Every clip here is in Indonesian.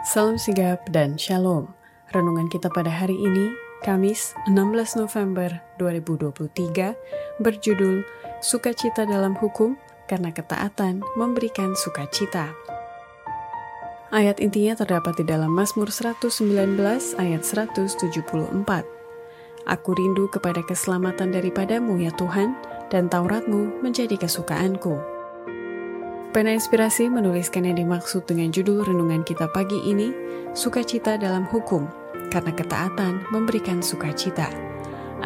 Salam sigap dan shalom. Renungan kita pada hari ini, Kamis 16 November 2023, berjudul Sukacita dalam Hukum karena ketaatan memberikan sukacita. Ayat intinya terdapat di dalam Mazmur 119 ayat 174. Aku rindu kepada keselamatan daripadamu ya Tuhan, dan Tauratmu menjadi kesukaanku. Pena Inspirasi menuliskan yang dimaksud dengan judul renungan kita pagi ini, Sukacita dalam Hukum, karena ketaatan memberikan sukacita.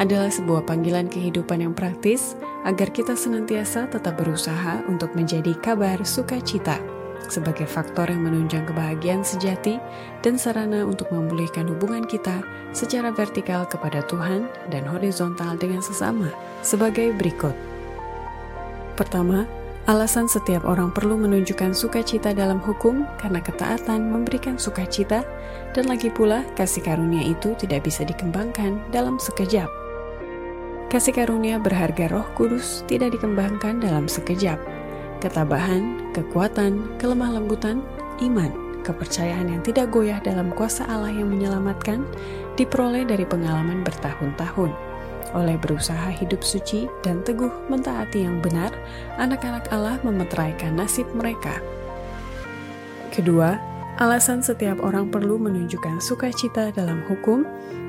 Adalah sebuah panggilan kehidupan yang praktis agar kita senantiasa tetap berusaha untuk menjadi kabar sukacita sebagai faktor yang menunjang kebahagiaan sejati dan sarana untuk memulihkan hubungan kita secara vertikal kepada Tuhan dan horizontal dengan sesama sebagai berikut. Pertama, Alasan setiap orang perlu menunjukkan sukacita dalam hukum karena ketaatan memberikan sukacita, dan lagi pula kasih karunia itu tidak bisa dikembangkan dalam sekejap. Kasih karunia berharga Roh Kudus tidak dikembangkan dalam sekejap. Ketabahan, kekuatan, kelemah lembutan, iman, kepercayaan yang tidak goyah dalam kuasa Allah yang menyelamatkan diperoleh dari pengalaman bertahun-tahun oleh berusaha hidup suci dan teguh mentaati yang benar, anak-anak Allah memeteraikan nasib mereka. Kedua, alasan setiap orang perlu menunjukkan sukacita dalam hukum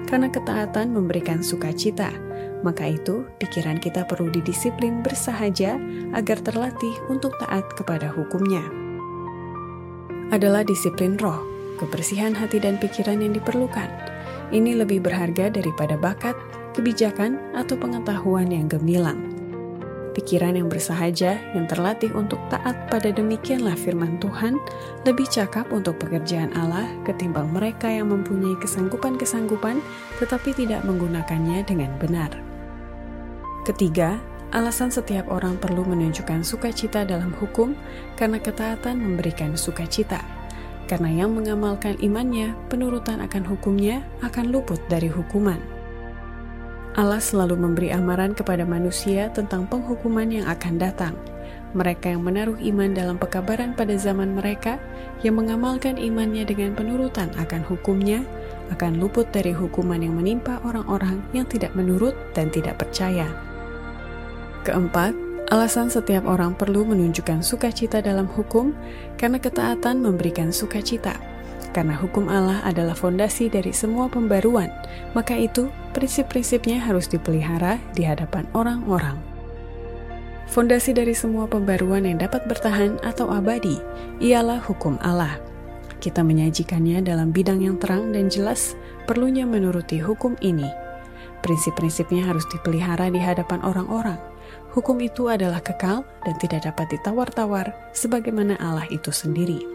karena ketaatan memberikan sukacita. Maka itu, pikiran kita perlu didisiplin bersahaja agar terlatih untuk taat kepada hukumnya. Adalah disiplin roh, kebersihan hati dan pikiran yang diperlukan. Ini lebih berharga daripada bakat, kebijakan, atau pengetahuan yang gemilang. Pikiran yang bersahaja, yang terlatih untuk taat pada demikianlah firman Tuhan, lebih cakap untuk pekerjaan Allah ketimbang mereka yang mempunyai kesanggupan-kesanggupan tetapi tidak menggunakannya dengan benar. Ketiga, alasan setiap orang perlu menunjukkan sukacita dalam hukum karena ketaatan memberikan sukacita. Karena yang mengamalkan imannya, penurutan akan hukumnya akan luput dari hukuman. Allah selalu memberi amaran kepada manusia tentang penghukuman yang akan datang. Mereka yang menaruh iman dalam pekabaran pada zaman mereka, yang mengamalkan imannya dengan penurutan akan hukumnya, akan luput dari hukuman yang menimpa orang-orang yang tidak menurut dan tidak percaya. Keempat, alasan setiap orang perlu menunjukkan sukacita dalam hukum karena ketaatan memberikan sukacita karena hukum Allah adalah fondasi dari semua pembaruan, maka itu prinsip-prinsipnya harus dipelihara di hadapan orang-orang. Fondasi dari semua pembaruan yang dapat bertahan atau abadi ialah hukum Allah. Kita menyajikannya dalam bidang yang terang dan jelas, perlunya menuruti hukum ini. Prinsip-prinsipnya harus dipelihara di hadapan orang-orang. Hukum itu adalah kekal dan tidak dapat ditawar-tawar, sebagaimana Allah itu sendiri.